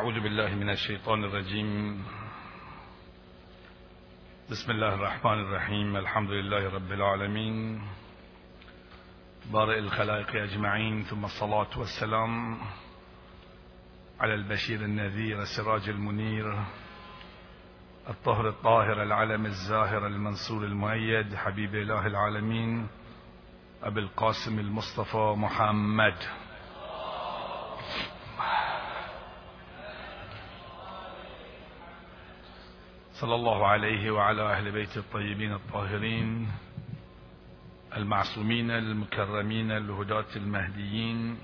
أعوذ بالله من الشيطان الرجيم. بسم الله الرحمن الرحيم. الحمد لله رب العالمين. بارئ الخلائق أجمعين ثم الصلاة والسلام على البشير النذير السراج المنير الطهر الطاهر العلم الزاهر المنصور المؤيد حبيب إله العالمين أبي القاسم المصطفى محمد. صلى الله عليه وعلى أهل بيت الطيبين الطاهرين المعصومين المكرمين الهداة المهديين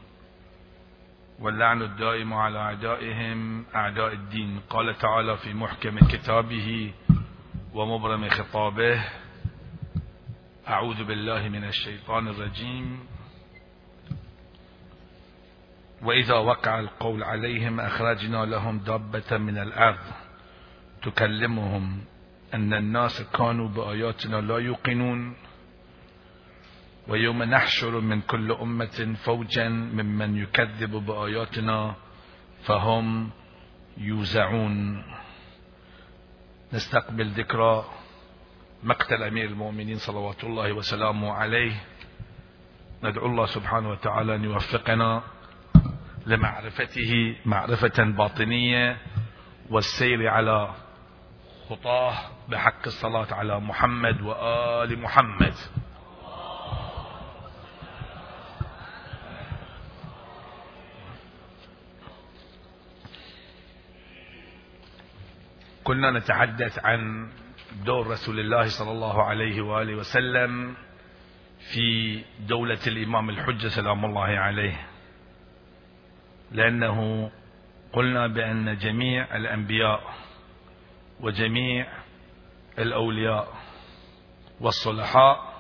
واللعن الدائم على أعدائهم أعداء الدين. قال تعالى في محكم كتابه ومبرم خطابه أعوذ بالله من الشيطان الرجيم. وإذا وقع القول عليهم أخرجنا لهم دابة من الأرض. تكلمهم أن الناس كانوا بآياتنا لا يوقنون. ويوم نحشر من كل أمة فوجا ممن يكذب بآياتنا فهم يوزعون. نستقبل ذكرى مقتل أمير المؤمنين صلوات الله وسلامه عليه. ندعو الله سبحانه وتعالى أن يوفقنا لمعرفته معرفة باطنية والسير على خطاه بحق الصلاة على محمد وآل محمد. كنا نتحدث عن دور رسول الله صلى الله عليه وآله وسلم في دولة الإمام الحجة سلام الله عليه. لأنه قلنا بأن جميع الأنبياء وجميع الأولياء والصلحاء.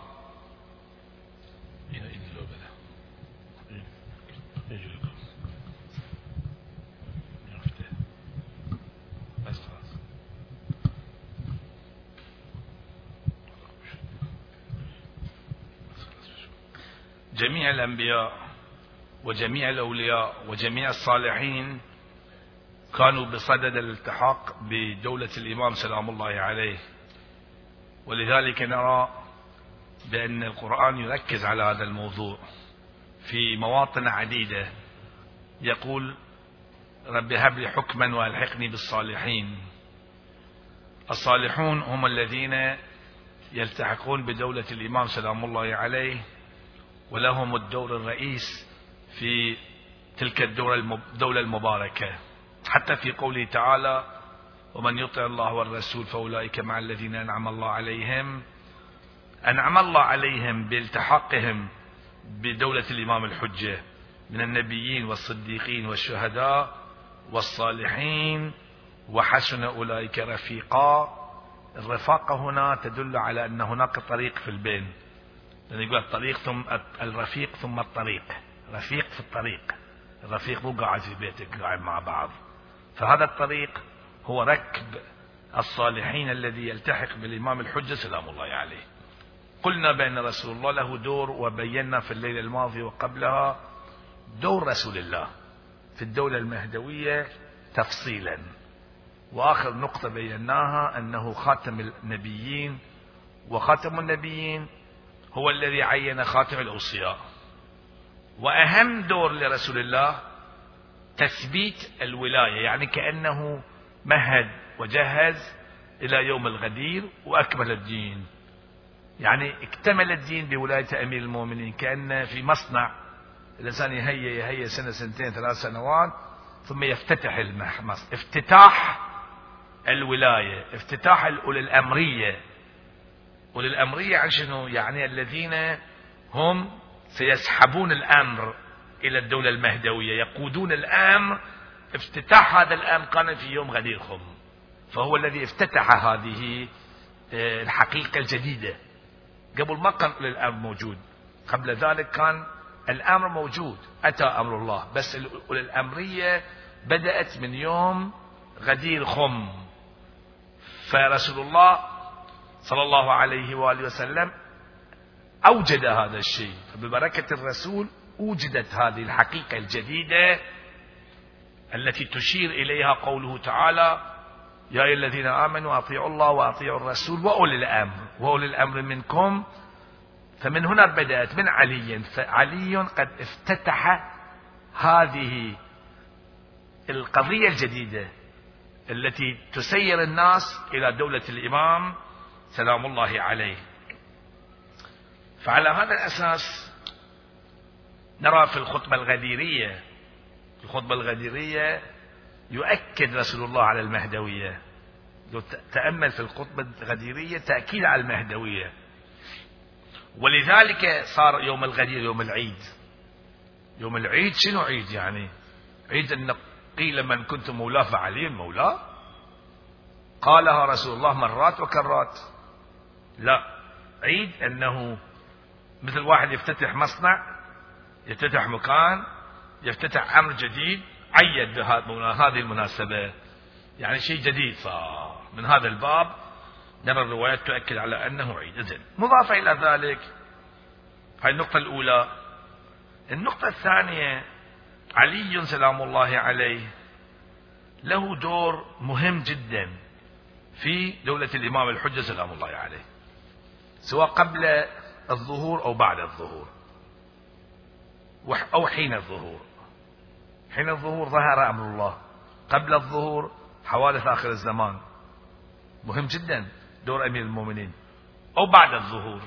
جميع الأنبياء وجميع الأولياء وجميع الصالحين كانوا بصدد الالتحاق بدولة الإمام سلام الله عليه. ولذلك نرى بأن القرآن يركز على هذا الموضوع في مواطن عديدة. يقول رب هب لي حكما وألحقني بالصالحين. الصالحون هم الذين يلتحقون بدولة الإمام سلام الله عليه ولهم الدور الرئيس في تلك الدولة المباركة. حتى في قوله تعالى ومن يطع الله والرسول فأولئك مع الذين أنعم الله عليهم. أنعم الله عليهم بالتحاقهم بدولة الإمام الحجة من النبيين والصديقين والشهداء والصالحين وحسن أولئك رفيقا. الرفاقة هنا تدل على أن هناك طريق في البين. لأن يقول الطريق ثم الرفيق ثم الطريق. رفيق في الطريق. الرفيق مو قاعد في بيتك قاعد مع بعض. فهذا الطريق هو ركب الصالحين الذي يلتحق بالإمام الحجة سلام الله عليه. قلنا بأن رسول الله له دور وبينا في الليلة الماضية وقبلها دور رسول الله في الدولة المهدوية تفصيلا. وآخر نقطة بيناها أنه خاتم النبيين وخاتم النبيين هو الذي عين خاتم الأوصياء. وأهم دور لرسول الله تثبيت الولاية يعني كأنه مهد وجهز إلى يوم الغدير وأكمل الدين. يعني اكتمل الدين بولاية أمير المؤمنين كأن في مصنع الإنسان يهيئ يهيئ سنة سنتين ثلاث سنوات ثم يفتتح المصنع افتتاح الولاية افتتاح الأولى الأمرية. أولي الأمرية عن شنو؟ يعني الذين هم سيسحبون الأمر إلى الدولة المهدوية يقودون الأمر افتتاح هذا الأمر كان في يوم غدير خم فهو الذي افتتح هذه آه، الحقيقة الجديدة. قبل ما كان الأمر موجود. قبل ذلك كان الأمر موجود. أتى أمر الله. بس الأمرية بدأت من يوم غدير خم فرسول الله صلى الله عليه وآله وسلم أوجد هذا الشيء. ببركة الرسول وجدت هذه الحقيقة الجديدة التي تشير إليها قوله تعالى يا أيها الذين آمنوا أطيعوا الله وأطيعوا الرسول وأولي الأمر وأولي الأمر منكم. فمن هنا بدأت من علي. فعلي قد افتتح هذه القضية الجديدة التي تسير الناس إلى دولة الإمام سلام الله عليه. فعلى هذا الأساس نرى في الخطبة الغديرية الخطبة الغديرية يؤكد رسول الله على المهدوية. لو تأمل في الخطبة الغديرية تأكيد على المهدوية. ولذلك صار يوم الغدير يوم العيد. يوم العيد شنو عيد يعني؟ عيد أن قيل من كنت مولاه فعلي مولاه؟ قالها رسول الله مرات وكرات. لا عيد أنه مثل واحد يفتتح مصنع يفتتح مكان يفتتح أمر جديد عيد بهذه المناسبة. يعني شيء جديد صار. من هذا الباب نرى الروايات تؤكد على أنه عيد. إذن مضافة إلى ذلك هاي النقطة الأولى. النقطة الثانية علي سلام الله عليه له دور مهم جدا في دولة الإمام الحجة سلام الله عليه. سواء قبل الظهور أو بعد الظهور. أو حين الظهور. حين الظهور ظهر أمر الله. قبل الظهور حوادث آخر الزمان. مهم جدا دور أمير المؤمنين. أو بعد الظهور.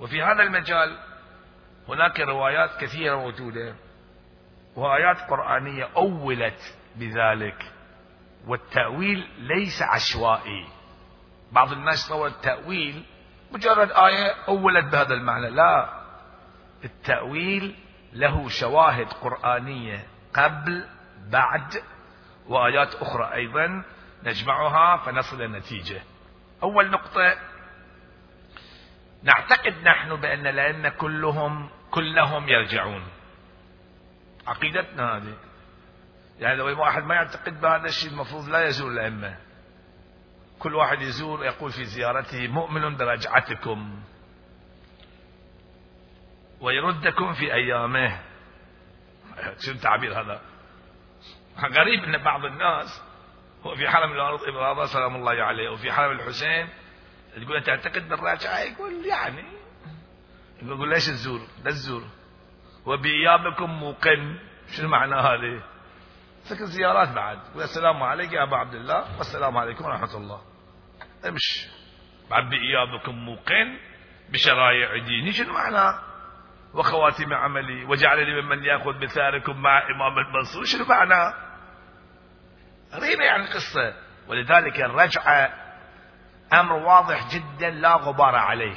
وفي هذا المجال هناك روايات كثيرة موجودة وآيات قرآنية أولت بذلك والتأويل ليس عشوائي. بعض الناس طور التأويل مجرد آية أولت بهذا المعنى. لا التأويل له شواهد قرآنية قبل بعد وآيات أخرى أيضا نجمعها فنصل النتيجة. أول نقطة نعتقد نحن بأن الأئمة كلهم كلهم يرجعون. عقيدتنا هذه. يعني لو واحد ما يعتقد بهذا الشيء المفروض لا يزور الأئمة. كل واحد يزور يقول في زيارته مؤمن برجعتكم. ويردكم في أيامه. شنو التعبير هذا؟ غريب أن بعض الناس هو في حرم الإبراضة سلام الله عليه وفي حرم الحسين تقول أنت تعتقد بالراجعة؟ يقول يعني. يقول ليش تزور لا تزور وبإيابكم موقن. شنو معنى هذه؟ سكن زيارات بعد. والسلام عليك يا أبا عبد الله والسلام عليكم ورحمة الله. امش بعد بإيابكم موقن بشرائع ديني. شنو معنى وخواتم عملي وجعلني ممن يأخذ بثاركم مع إمام المنصور. شنو معنى؟ غريبة يعني القصة ولذلك الرجعة أمر واضح جدا لا غبار عليه.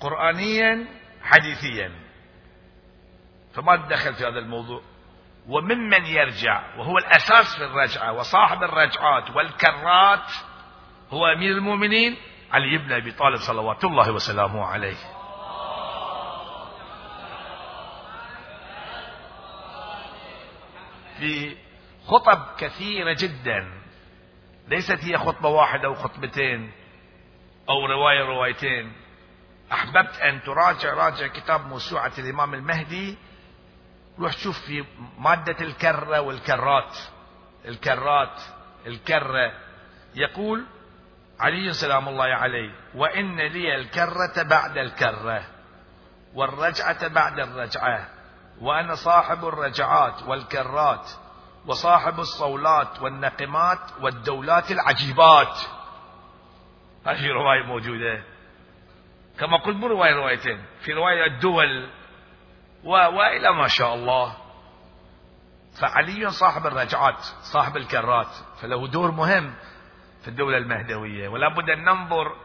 قرآنيا حديثيا. فما تدخل في هذا الموضوع. وممن يرجع وهو الأساس في الرجعة وصاحب الرجعات والكرات هو أمير المؤمنين علي بن أبي طالب صلوات الله وسلامه عليه. في خطب كثيرة جدا. ليست هي خطبة واحدة أو خطبتين أو رواية روايتين. أحببت أن تراجع راجع كتاب موسوعة الإمام المهدي. روح شوف في مادة الكرة والكرات. الكرات الكرة. يقول علي سلام الله عليه وإن لي الكرة بعد الكرة والرجعة بعد الرجعة. وأنا صاحب الرجعات والكرات وصاحب الصولات والنقمات والدولات العجيبات. هذه رواية موجودة. كما قلت مو رواية روايتين. في رواية الدول و... وإلى ما شاء الله. فعلي صاحب الرجعات صاحب الكرات. فله دور مهم في الدولة المهدوية. ولا بد أن ننظر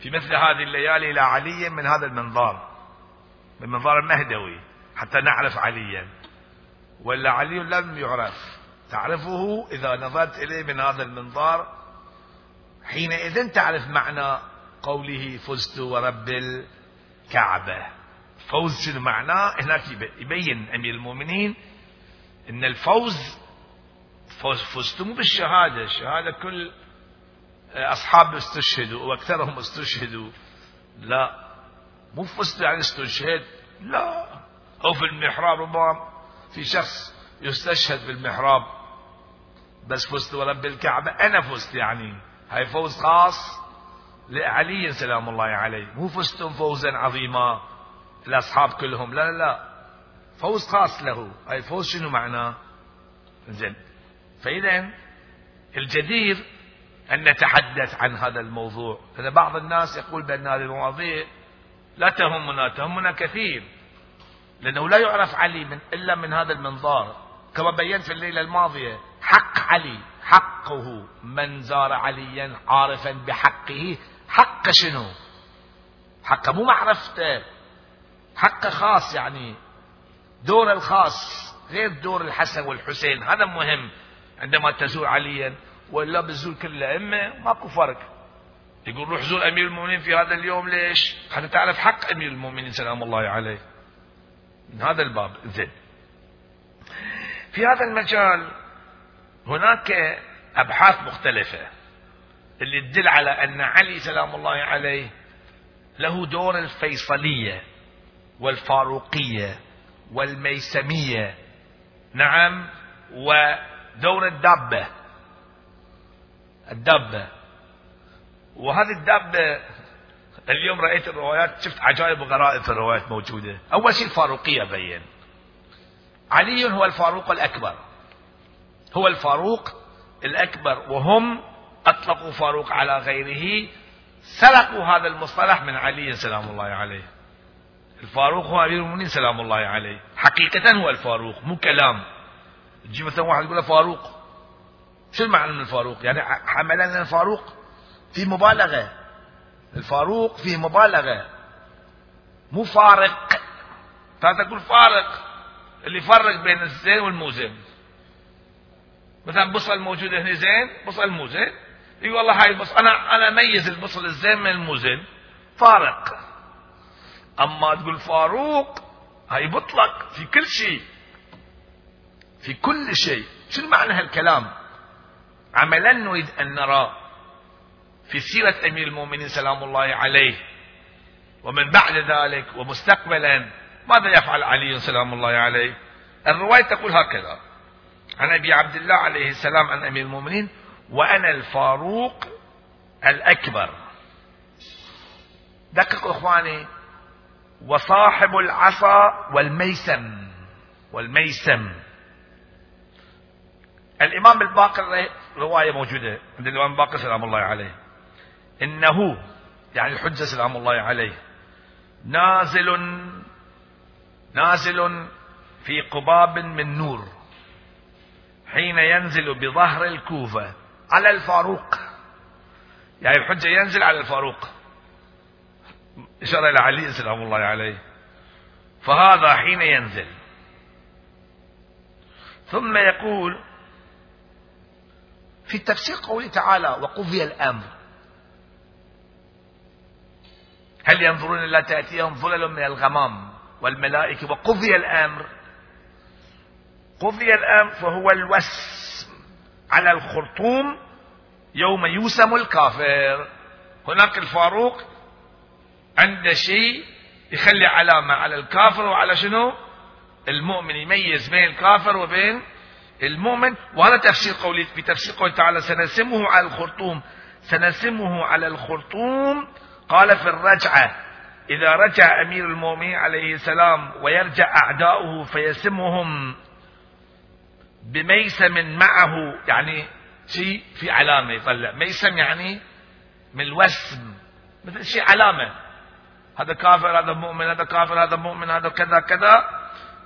في مثل هذه الليالي إلى علي من هذا المنظار من منظار المهدوي حتى نعرف عليا. ولا علي لم يعرف. تعرفه إذا نظرت إليه من هذا المنظار حينئذ تعرف معنى قوله فزت ورب الكعبة. فوز شنو معناه هناك يبين أمير المؤمنين أن الفوز فوز فزت مو بالشهادة. الشهادة كل أصحاب استشهدوا وأكثرهم استشهدوا. لا مو فزت يعني استشهد. لا. أو في المحراب ربما في شخص يستشهد بالمحراب. بس فزت ورب الكعبة أنا فزت يعني. هاي فوز خاص لعلي سلام الله عليه. مو فزتم فوزا عظيما الأصحاب كلهم لا لا لا. فوز خاص له. هاي فوز شنو معناه؟ زين فإذا الجدير أن نتحدث عن هذا الموضوع. لأن بعض الناس يقول بأن هذه المواضيع لا تهمنا تهمنا كثير. لأنه لا يعرف علي من إلا من هذا المنظار. كما بينت في الليلة الماضية حق علي حقه. من زار عليا عارفا بحقه حق شنو؟ حق مو معرفته. حق خاص يعني. دور الخاص غير دور الحسن والحسين. هذا مهم. عندما تزور عليا ولا بتزور كل الأئمة ماكو فرق. يقول روح زور أمير المؤمنين في هذا اليوم ليش؟ حتى تعرف حق أمير المؤمنين سلام الله عليه. من هذا الباب. زين. في هذا المجال هناك أبحاث مختلفة اللي تدل على أن علي سلام الله عليه له دور الفيصلية والفاروقية والميسمية. نعم. ودور الدابة. الدابة. وهذه الدابة اليوم رأيت الروايات شفت عجائب وغرائب في الروايات موجودة. أول شيء الفاروقية بين. علي هو الفاروق الأكبر. هو الفاروق الأكبر وهم أطلقوا فاروق على غيره سرقوا هذا المصطلح من علي سلام الله عليه. الفاروق هو أمير المؤمنين سلام الله عليه. حقيقة هو الفاروق مو كلام. تجي مثلا واحد يقول فاروق. شو المعنى من الفاروق؟ يعني حملنا الفاروق في مبالغة. الفاروق في مبالغة. مو فارق. تقول فارق. اللي يفرق بين الزين والموزن. مثلا بصل موجود هنا زين بصل مو زين يقول والله هاي البصل أنا أنا أميز البصل الزين من الموزن. فارق. أما تقول فاروق هاي بطلق في كل شيء. في كل شيء. شو معنى هالكلام؟ عملا نريد أن نرى في سيرة أمير المؤمنين سلام الله عليه. ومن بعد ذلك ومستقبلا ماذا يفعل علي سلام الله عليه؟ الرواية تقول هكذا. عن أبي عبد الله عليه السلام عن أمير المؤمنين وأنا الفاروق الأكبر. دققوا إخواني وصاحب العصا والميسم. والميسم. الإمام الباقر رواية موجودة عند الإمام الباقر سلام الله عليه. إنه يعني الحجه سلام الله عليه نازل نازل في قباب من نور حين ينزل بظهر الكوفة على الفاروق. يعني الحجة ينزل على الفاروق. إشارة إلى علي سلام الله عليه. فهذا حين ينزل. ثم يقول في تفسير قوله تعالى وقضي الأمر. هل ينظرون إلا تأتيهم ظلل من الغمام والملائكة وقضي الأمر؟ قضي الأمر فهو الوسم على الخرطوم يوم يوسم الكافر. هناك الفاروق عنده شيء يخلي علامة على الكافر وعلى شنو؟ المؤمن يميز بين الكافر وبين المؤمن. وهذا تفسير قولي في تفسير قوله تعالى سنسمه على الخرطوم. سنسمه على الخرطوم قال في الرجعة إذا رجع أمير المؤمنين عليه السلام ويرجع أعداؤه فيسمهم بميسم معه يعني شيء في علامة يطلع. ميسم يعني من الوسم. مثل شيء علامة. هذا كافر هذا مؤمن هذا كافر هذا مؤمن هذا كذا كذا.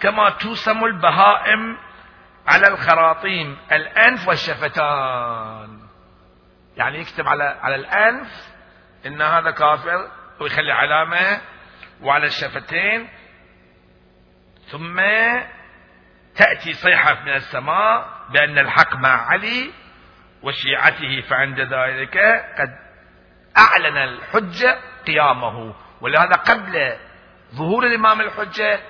كما توسم البهائم على الخراطيم الأنف والشفتان. يعني يكتب على على الأنف إن هذا كافر ويخلي علامة وعلى الشفتين. ثم تأتي صيحة من السماء بأن الحق مع علي وشيعته فعند ذلك قد أعلن الحجة قيامه. ولهذا قبل ظهور الإمام الحجة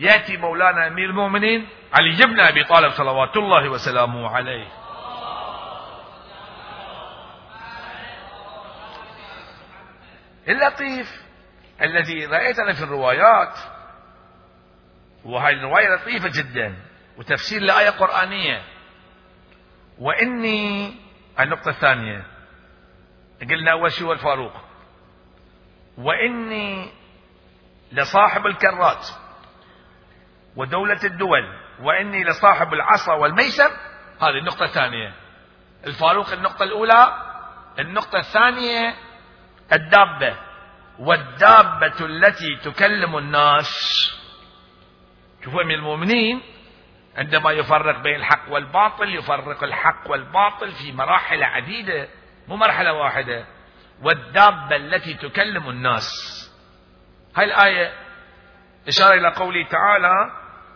يأتي مولانا أمير المؤمنين علي بن أبي طالب صلوات الله وسلامه عليه. اللطيف الذي رأيتنا في الروايات. وهذه الرواية لطيفة جدا وتفسير لآية قرآنية. وإني النقطة الثانية قلنا أول شيء الفاروق وإني لصاحب الكرات ودولة الدول وإني لصاحب العصا والميسر. هذه النقطة الثانية. الفاروق النقطة الأولى النقطة الثانية الدابة والدابة التي تكلم الناس. شوفوا من المؤمنين عندما يفرق بين الحق والباطل يفرق الحق والباطل في مراحل عديدة مو مرحلة واحدة. والدابة التي تكلم الناس. هاي الآية إشارة إلى قوله تعالى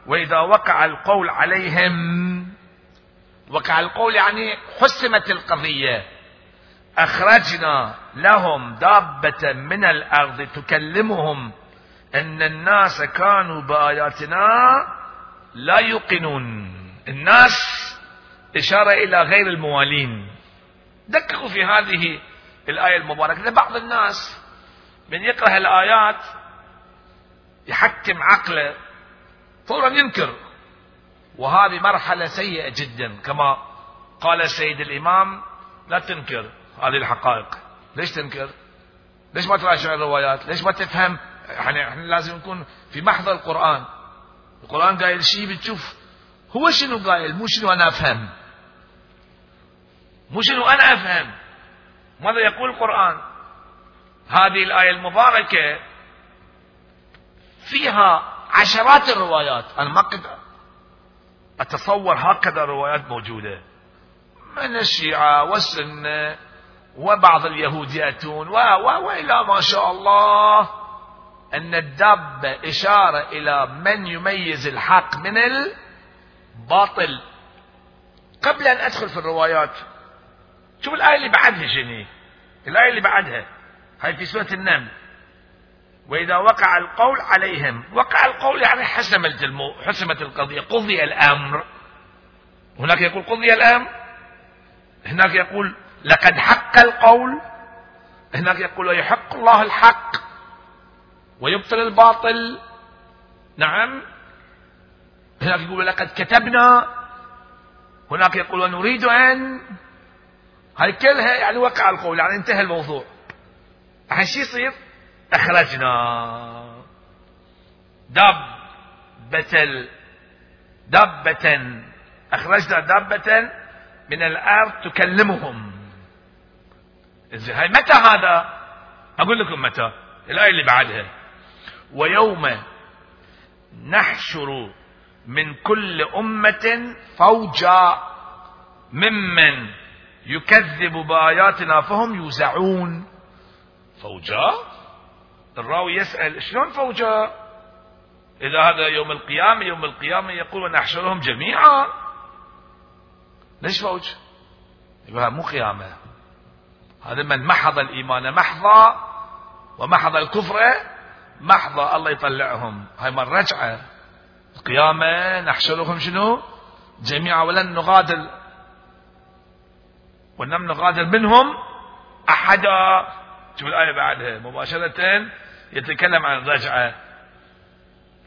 وإذا وقع القول عليهم وقع القول يعني حسمت القضية. أخرجنا لهم دابة من الأرض. تكلمهم أن الناس كانوا بآياتنا لا يوقنون. الناس إشارة إلى غير الموالين. دققوا في هذه الآية المباركة. بعض الناس من يقرأ الآيات يحكم عقله فورا ينكر. وهذه مرحلة سيئة جدا. كما قال السيد الإمام لا تنكر. هذه الحقائق. ليش تنكر؟ ليش ما تراجع الروايات؟ ليش ما تفهم؟ يعني إحنا لازم نكون في محضر القرآن. القرآن قايل شيء بتشوف. هو شنو قايل؟ مو شنو أنا أفهم. مو شنو أنا أفهم. ماذا يقول القرآن؟ هذه الآية المباركة فيها عشرات الروايات. أنا ما أتصور هكذا روايات موجودة. من الشيعة والسنة وبعض اليهود يأتون و و وإلى ما شاء الله أن الدابة إشارة إلى من يميز الحق من الباطل. قبل أن أدخل في الروايات شوف الآية اللي بعدها شنو الآية اللي بعدها هاي في سورة النمل. وإذا وقع القول عليهم وقع القول يعني حسمت المو... حسمت القضية قضي الأمر. هناك يقول قضي الأمر هناك يقول لقد حق القول. هناك يقول ويحق الله الحق ويبطل الباطل. نعم. هناك يقول لقد كتبنا. هناك يقول ونريد أن. هاي كلها يعني وقع القول يعني انتهى الموضوع. الحين شو يصير؟ أخرجنا. دابة دابة. أخرجنا دابة من الأرض تكلمهم. زين هاي متى هذا؟ أقول لكم متى. الآية اللي بعدها. ويوم نحشر من كل أمة فوجا ممن يكذب بآياتنا فهم يوزعون. فوجا؟ الراوي يسأل شلون فوجا؟ إذا هذا يوم القيامة يوم القيامة يقول ونحشرهم جميعا. ليش فوج؟ يبقى مو قيامة. هذا من محض الإيمان محضة ومحض الكفر محضة الله يطلعهم. هاي من رجعة. القيامة نحشرهم شنو؟ جميعا ولن نغادر. ولم نغادر منهم أحدا. شوف الآية بعدها. مباشرة يتكلم عن الرجعة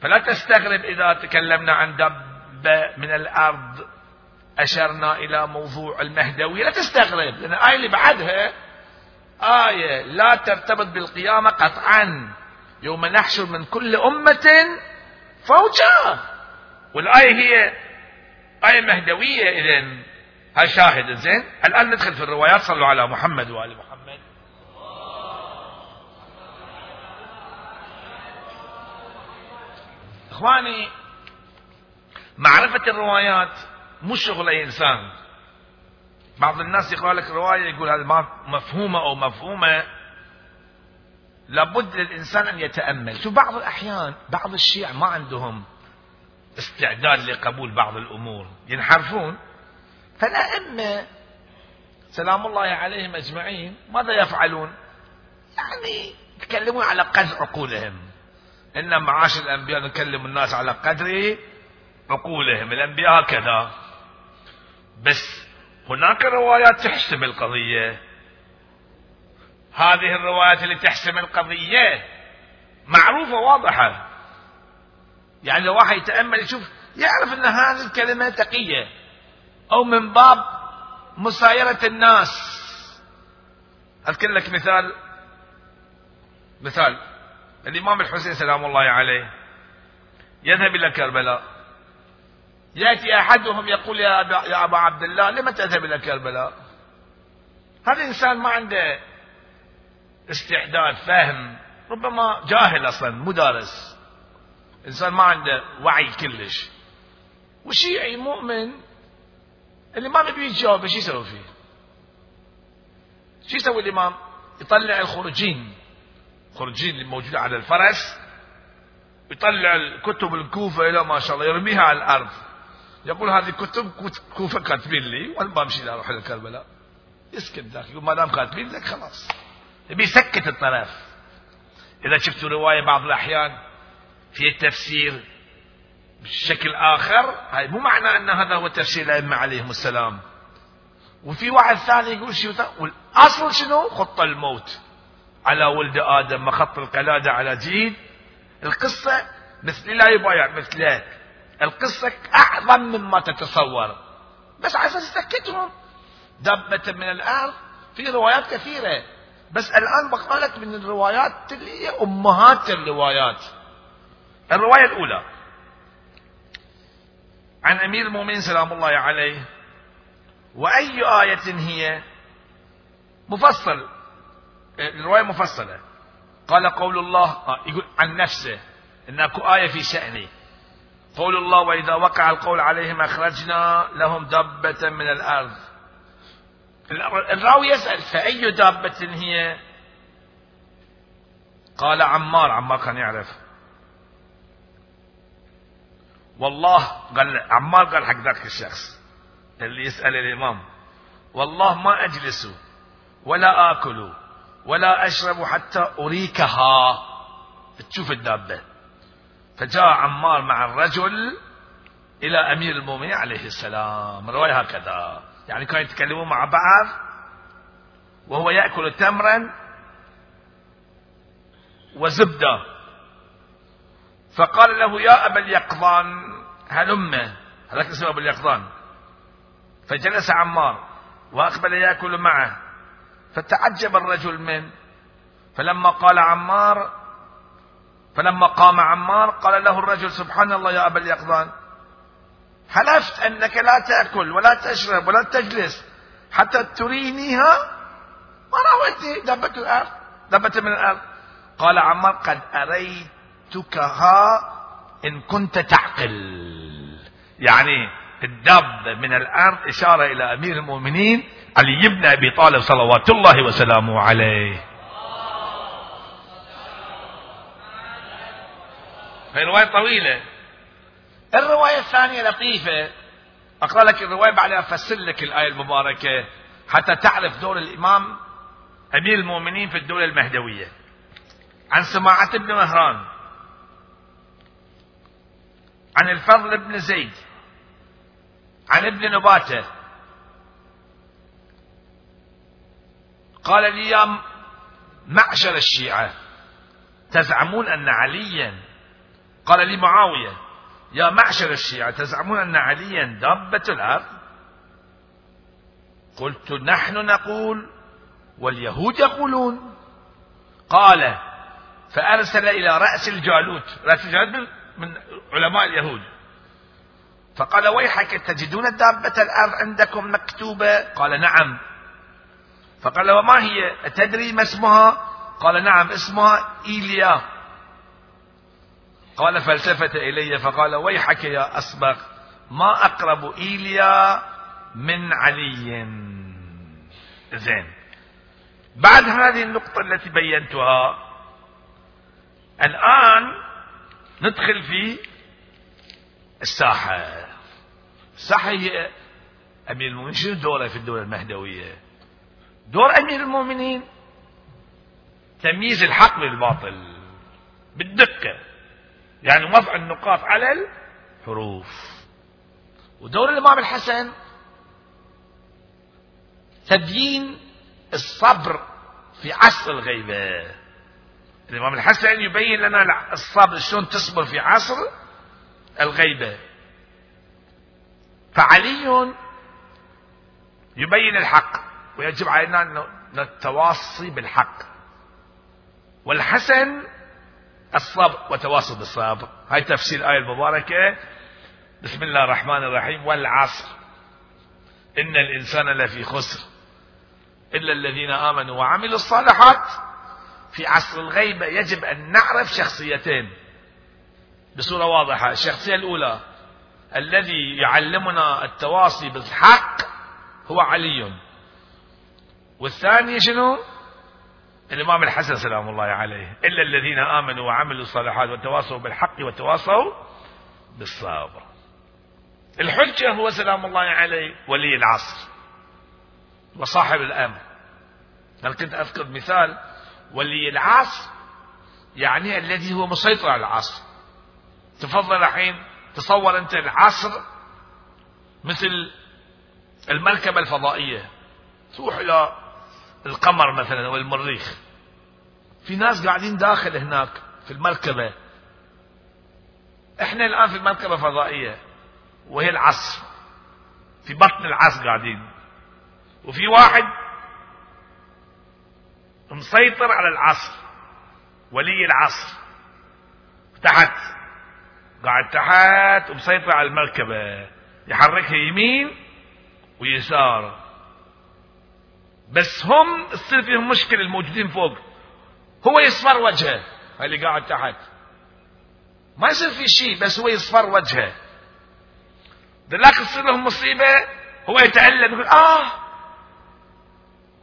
فلا تستغرب إذا تكلمنا عن دب من الأرض أشرنا إلى موضوع المهدوي لا تستغرب لأن الآية اللي بعدها آية لا ترتبط بالقيامة قطعا. يوم نحشر من كل أمة فوجا والآية هي آية مهدوية إذن. هاي شاهد. زين الآن ندخل في الروايات. صلوا على محمد وآل محمد. إخواني معرفة الروايات مو شغل أي إنسان. بعض الناس يقرأ لك رواية يقول هذه مفهومة أو مفهومة. لابد للإنسان أن يتأمل. شو بعض الأحيان بعض الشيع ما عندهم استعداد لقبول بعض الأمور. ينحرفون. فالأئمة سلام الله عليهم أجمعين. ماذا يفعلون؟ يعني يتكلمون على قدر عقولهم. إن معاش الأنبياء نكلم الناس على قدر عقولهم. الأنبياء هكذا. بس هناك روايات تحسم القضية. هذه الروايات اللي تحسم القضية معروفة واضحة. يعني لو واحد يتأمل يشوف يعرف أن هذه الكلمة تقية. أو من باب مسايرة الناس. أذكر لك مثال. مثال. الإمام الحسين سلام الله عليه. يذهب إلى كربلاء. يأتي أحدهم يقول يا أبا, يا أبا عبد الله لم تذهب إلى كربلاء؟ هذا إنسان ما عنده استعداد فهم ربما جاهل أصلا مدارس إنسان ما عنده وعي كلش. وشيعي مؤمن اللي ما نبي يجاوب شو يسوي فيه؟ شو يسوي الإمام؟ يطلع الخروجين خروجين اللي موجودة على الفرس يطلع الكتب الكوفة إلى ما شاء الله يرميها على الأرض. يقول هذه كتب كوفة كاتبين لي وأنا بمشي أروح لكربلاء يسكت ذاك يقول ما دام كاتبين لك خلاص. يبي يسكت الطرف. إذا شفتوا رواية بعض الأحيان في التفسير بشكل آخر هاي مو معنى أن هذا هو تفسير الأئمة عليهم السلام. وفي واحد ثاني يقول شو والأصل شنو؟ خط الموت. على ولد آدم مخط القلادة على جيد. القصة مثل لا يبايع مثلك. القصة أعظم مما تتصور. بس على أساس دبة من الأرض في روايات كثيرة. بس الآن بقالك من الروايات اللي هي أمهات الروايات. الرواية الأولى. عن أمير المؤمنين سلام الله عليه. وأي آية هي؟ مفصل. الرواية مفصلة. قال قول الله آه، يقول عن نفسه. إن أكو آية في شأنه. قول الله وإذا وقع القول عليهم أخرجنا لهم دابة من الأرض. الراوي يسأل فأي دابة هي؟ قال عمار عمار كان يعرف. والله قال عمار قال حق ذاك الشخص اللي يسأل الإمام. والله ما أجلس ولا آكل ولا أشرب حتى أريكها. تشوف الدابة. فجاء عمار مع الرجل إلى أمير المؤمنين عليه السلام رواية هكذا. يعني كانوا يتكلمون مع بعض وهو يأكل تمرا وزبدة. فقال له يا أبا اليقظان هلم هذاك اسمه أبو اليقظان. فجلس عمار وأقبل يأكل معه. فتعجب الرجل منه. فلما قال عمار فلما قام عمار قال له الرجل سبحان الله يا أبا اليقظان حلفت أنك لا تأكل ولا تشرب ولا تجلس حتى ترينيها؟ ما راوتني دبت الأرض دبت من الأرض. قال عمار قد أريتكها إن كنت تعقل. يعني الدابة من الأرض إشارة إلى أمير المؤمنين علي بن أبي طالب صلوات الله وسلامه عليه. هي رواية طويلة. الرواية الثانية لطيفة. أقرأ لك الرواية بعدها أفسر لك الآية المباركة حتى تعرف دور الإمام أمير المؤمنين في الدولة المهدوية. عن سماعة بن مهران. عن الفضل بن زيد. عن ابن نباتة. قال لي يا معشر الشيعة تزعمون أن عليا قال لي معاوية يا معشر الشيعة تزعمون أن عليا دابة الأرض؟ قلت نحن نقول واليهود يقولون. قال فأرسل إلى رأس الجالوت. رأس الجالوت من علماء اليهود. فقال ويحك تجدون دابة الأرض عندكم مكتوبة؟ قال نعم. فقال وما هي؟ تدري ما اسمها؟ قال نعم اسمها إيليا. قال فالتفت إلي فقال ويحك يا أسبق ما أقرب إيليا من علي؟ زين. بعد هذه النقطة التي بينتها الآن ندخل في الساحة. الساحة هي أمير المؤمنين. شنو دوره في الدولة المهدوية؟ دور أمير المؤمنين. تمييز الحق بالباطل. بالدقة. يعني وضع النقاط على الحروف. ودور الإمام الحسن تبيين الصبر في عصر الغيبة. الإمام الحسن يبين لنا الصبر شلون تصبر في عصر الغيبة. فعلي يبين الحق ويجب علينا أن التواصي بالحق. والحسن الصبر وتواصل بالصبر. هاي تفسير الآية المباركة. بسم الله الرحمن الرحيم. والعصر. إن الإنسان لفي خسر. إلا الذين آمنوا وعملوا الصالحات. في عصر الغيبة يجب أن نعرف شخصيتين. بصورة واضحة. الشخصية الأولى. الذي يعلمنا التواصي بالحق هو علي. والثاني شنو؟ الإمام الحسن سلام الله عليه. إلا الذين آمنوا وعملوا الصالحات وتواصوا بالحق وتواصوا بالصبر. الحجة هو سلام الله عليه ولي العصر وصاحب الأمر. أنا كنت أذكر مثال؟ ولي العصر يعني الذي هو مسيطر على العصر. تفضل الحين تصور أنت العصر مثل المركبة الفضائية. تروح إلى القمر مثلا أو المريخ. في ناس قاعدين داخل هناك في المركبة. إحنا الآن في المركبة الفضائية وهي العصر في بطن العصر قاعدين. وفي واحد مسيطر على العصر ولي العصر تحت قاعد تحت ومسيطر على المركبة. يحركها يمين ويسار. بس هم تصير فيهم مشكلة الموجودين فوق. هو يصفر وجهه. اللي قاعد تحت. ما يصير في شيء بس هو يصفر وجهه. ذلاك تصير لهم مصيبة هو يتألم يقول آه!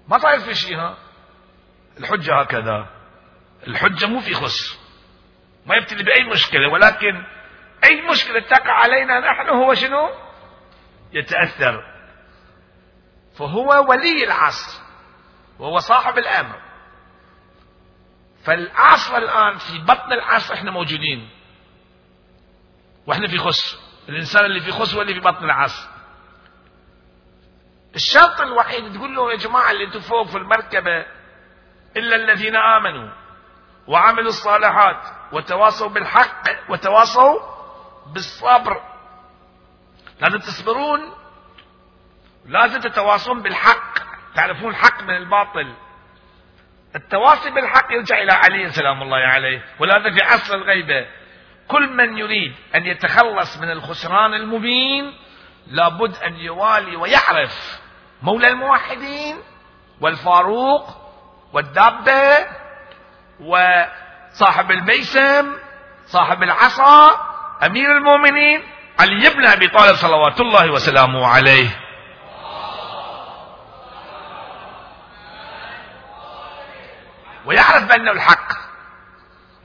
ما طاير في شيء ها. الحجة هكذا. الحجة مو في خص ما يبتلي بأي مشكلة ولكن أي مشكلة تقع علينا نحن هو شنو؟ يتأثر. فهو ولي العصر وهو صاحب الأمر. فالعصر الآن في بطن العصر إحنا موجودين. وإحنا في خص الإنسان اللي في خص هو اللي في بطن العصر. الشرط الوحيد تقول له يا جماعة اللي أنتم فوق في المركبة إلا الذين آمنوا وعملوا الصالحات وتواصوا بالحق وتواصوا بالصبر. لازم تصبرون لازم تتواصون بالحق. تعرفون الحق من الباطل. التواصي بالحق يرجع إلى علي سلام الله عليه ولهذا في عصر الغيبة كل من يريد أن يتخلص من الخسران المبين لابد أن يوالي ويعرف مولى الموحدين والفاروق والدابة وصاحب الميسم صاحب العصا أمير المؤمنين علي بن أبي طالب صلوات الله وسلامه عليه. ويعرف بأنه الحق.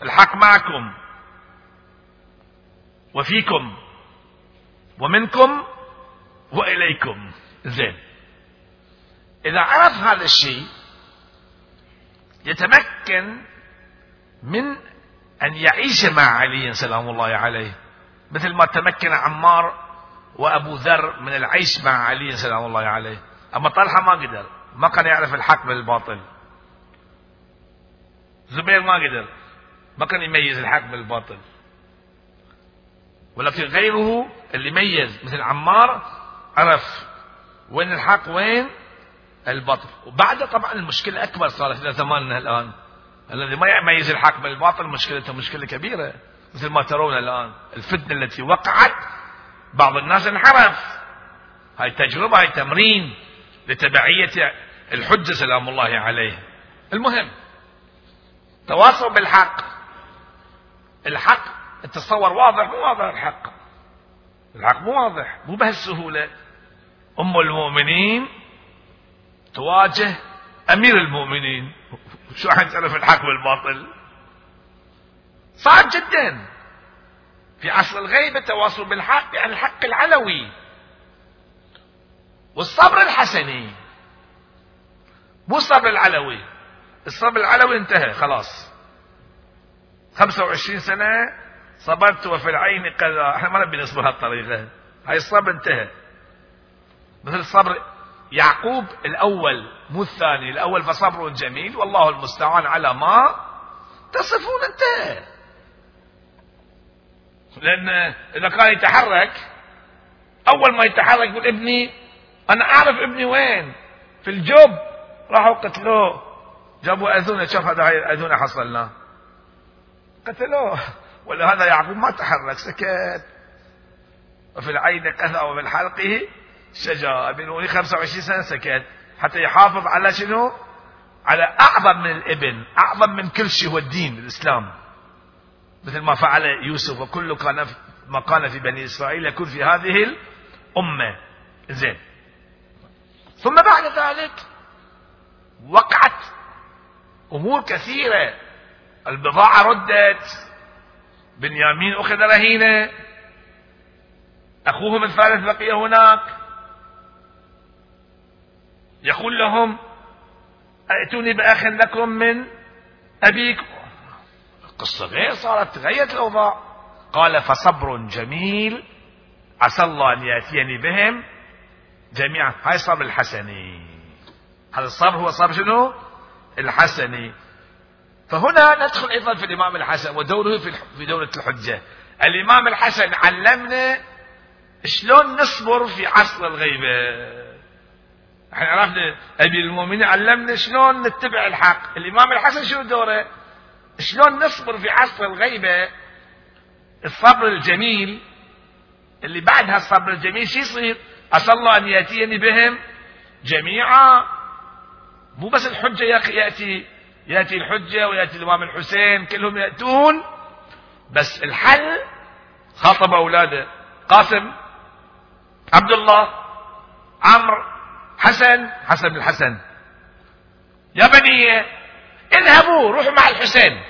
الحق معكم وفيكم ومنكم وإليكم. زين. إذا عرف هذا الشيء يتمكن من أن يعيش مع علي سلام الله عليه. مثل ما تمكن عمار وأبو ذر من العيش مع علي سلام الله عليه. أما طلحة ما قدر. ما كان يعرف الحق من الباطل زبير ما قدر. ما كان يميز الحق من الباطل ولكن غيره اللي ميز مثل عمار عرف وين الحق وين الباطل. وبعد طبعا المشكلة أكبر صارت في زماننا الآن. الذي ما يميز الحق من الباطل مشكلته مشكلة كبيرة مثل ما ترون الآن. الفتنة التي وقعت بعض الناس انحرف. هاي تجربة هاي تمرين لتبعية الحجة سلام الله عليه. المهم تواصوا بالحق. الحق التصور واضح مو واضح الحق. الحق مو واضح مو بهالسهولة. أم المؤمنين تواجه أمير المؤمنين. شو تعرف الحق والباطل؟ صعب جدا. في عصر الغيبة التواصل بالحق يعني الحق العلوي والصبر الحسني مو الصبر العلوي. الصبر العلوي انتهى خلاص. 25 سنة صبرت وفي العين كذا. إحنا ما نبي نصبر هالطريقة. هاي الصبر انتهى. مثل صبر يعقوب الأول مو الثاني. الأول فصبر جميل والله المستعان على ما تصفون انتهى. لأن إذا كان يتحرك أول ما يتحرك يقول ابني أنا أعرف ابني وين؟ في الجب راحوا قتلوه. جابوا أذونة شوف هذا هاي الأذونة حصلنا. قتلوه. ولهذا يعقوب ما تحرك سكت. وفي العين كذا وفي حلقه شجرة ابن 25 سنة سكت. حتى يحافظ على شنو؟ على أعظم من الإبن أعظم من كل شيء هو الدين الإسلام. مثل ما فعل يوسف وكل كان ما كان في بني إسرائيل يكون في هذه الأمة. زين. ثم بعد ذلك وقعت أمور كثيرة. البضاعة ردت. بنيامين أخذ رهينة. أخوهم الثالث بقي هناك. يقول لهم أئتوني بأخ لكم من أبيكم القصة غير صارت تغيرت الأوضاع. قال فصبر جميل. عسى الله أن يأتيني بهم جميعا. هاي الصبر الحسني. هذا الصبر هو صبر شنو؟ الحسني. فهنا ندخل أيضا في الإمام الحسن ودوره في دولة الحجة. الإمام الحسن علمنا شلون نصبر في عصر الغيبة. إحنا عرفنا أبي المؤمنين علمنا شلون نتبع الحق. الإمام الحسن شو دوره؟ شلون نصبر في عصر الغيبة؟ الصبر الجميل اللي بعد هالصبر الجميل شو يصير؟ الله أن يأتيني بهم جميعا. مو بس الحجة يأتي يأتي الحجة ويأتي الإمام الحسين كلهم يأتون بس الحل خاطب أولاده قاسم عبد الله عمرو حسن حسن بن الحسن يا بني اذهبوا روحوا مع الحسين.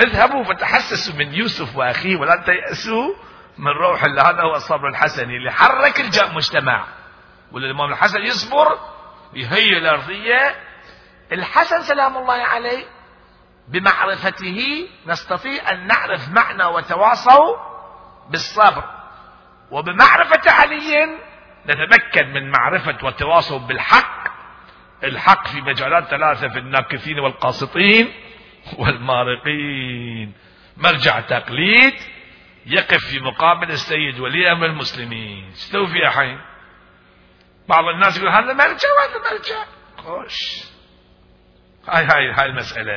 اذهبوا فتحسسوا من يوسف وأخيه ولا تيأسوا من روح الله هذا هو الصبر الحسني اللي حرك المجتمع والإمام الحسن يصبر يهيئ الأرضية. الحسن سلام الله عليه بمعرفته نستطيع أن نعرف معنى وتواصوا بالصبر. وبمعرفة علي نتمكن من معرفة والتواصل بالحق. الحق في مجالات ثلاثة في الناكثين والقاسطين والمارقين. مرجع تقليد يقف في مقابل السيد ولي أمر المسلمين. استوفي يا حي. بعض الناس يقول هذا مرجع وهذا مرجع خوش. هاي هاي هاي المسألة.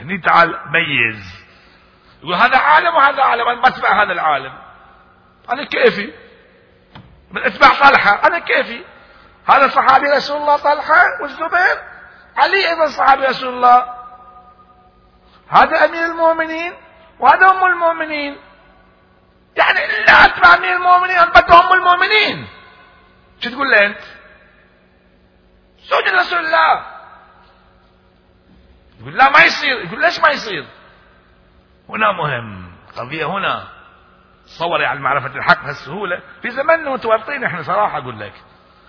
هني تعال ميز. يقول هذا عالم وهذا عالم. أنا بتبع هذا العالم. أنا كيفي؟ من أتباع طلحة. أنا كيفي؟ هذا صحابي رسول الله طلحة والزبير. علي أيضا صحابي رسول الله. هذا أمير المؤمنين وهذا أم المؤمنين. يعني الا أتبع أمير المؤمنين انبت أم المؤمنين. شو تقول لي أنت؟ زوج رسول الله. يقول لا ما يصير. يقول ليش ما يصير؟ هنا مهم. قضية هنا. تصوري على معرفة الحق بهالسهولة. في زماننا متورطين إحنا صراحة أقول لك.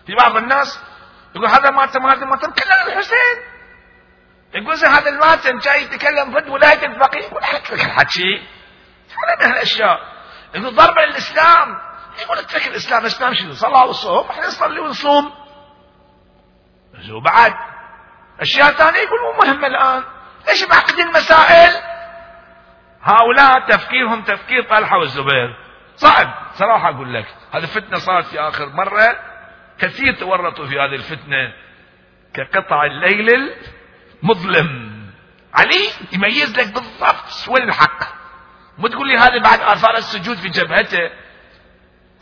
في بعض الناس يقول هذا ماتم هذا ماتم كلنا الحسين. يقول هذا الماتم جاي يتكلم ضد ولاية الفقيه. يقول حكي لك الحكي هذا يقول ضرب الإسلام. يقول اترك الإسلام الاسلام شنو صلاة وصوم إحنا نصلي ونصوم. وبعد أشياء ثانية يقول مو مهمة الآن. ليش معقدين المسائل؟ هؤلاء تفكيرهم تفكير طلحة والزبير. صعب. صراحة أقول لك هذه فتنة صارت في آخر مرة. كثير تورطوا في هذه الفتنة. كقطع الليل المظلم. علي يميز لك بالضبط وين الحق. مو تقول لي هذا بعد آثار السجود في جبهته.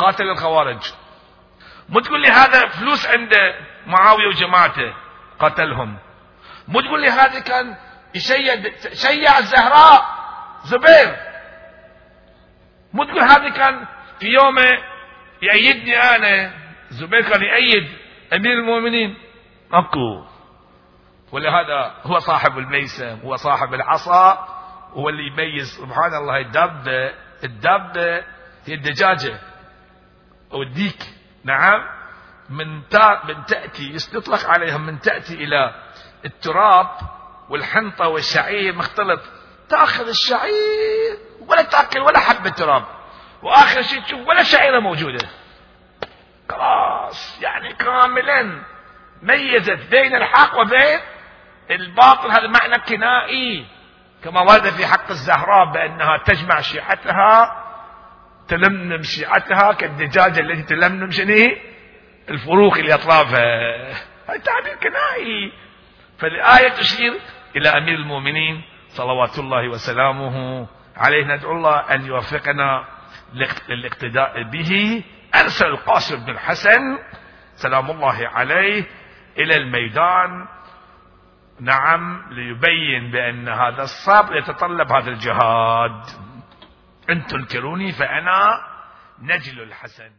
قاتل الخوارج. مو تقول لي هذا فلوس عنده معاوية وجماعته قتلهم. مو تقول لي هذا كان يشيد شيع الزهراء زبير. مو تقول هذا كان في يوم يأيدني أنا زبير كان يأيد أمير المؤمنين. أكو. ولهذا هو صاحب الميسم هو صاحب العصا هو اللي يميز سبحان الله الدابة الدابة هي الدجاجة. أو الديك نعم. من من تأتي يطلق عليها من تأتي إلى التراب والحنطة والشعير مختلط. تأخذ الشعير ولا تأكل ولا حبه تراب وآخر شيء تشوف ولا شعيرة موجودة. خلاص يعني كاملا ميزت بين الحق وبين الباطل. هذا معنى كنائي كما ورد في حق الزهراء بأنها تجمع شيعتها تلملم شيعتها كالدجاجة التي تلملم شنو الفروخ اللي أطرافها. هذا تعبير كنائي. فالآية تشير إلى أمير المؤمنين صلوات الله وسلامه عليه. ندعو الله أن يوفقنا للاقتداء به. أرسل القاسم بن الحسن سلام الله عليه إلى الميدان. نعم ليبين بأن هذا الصبر يتطلب هذا الجهاد. إن تنكروني فأنا نجل الحسن.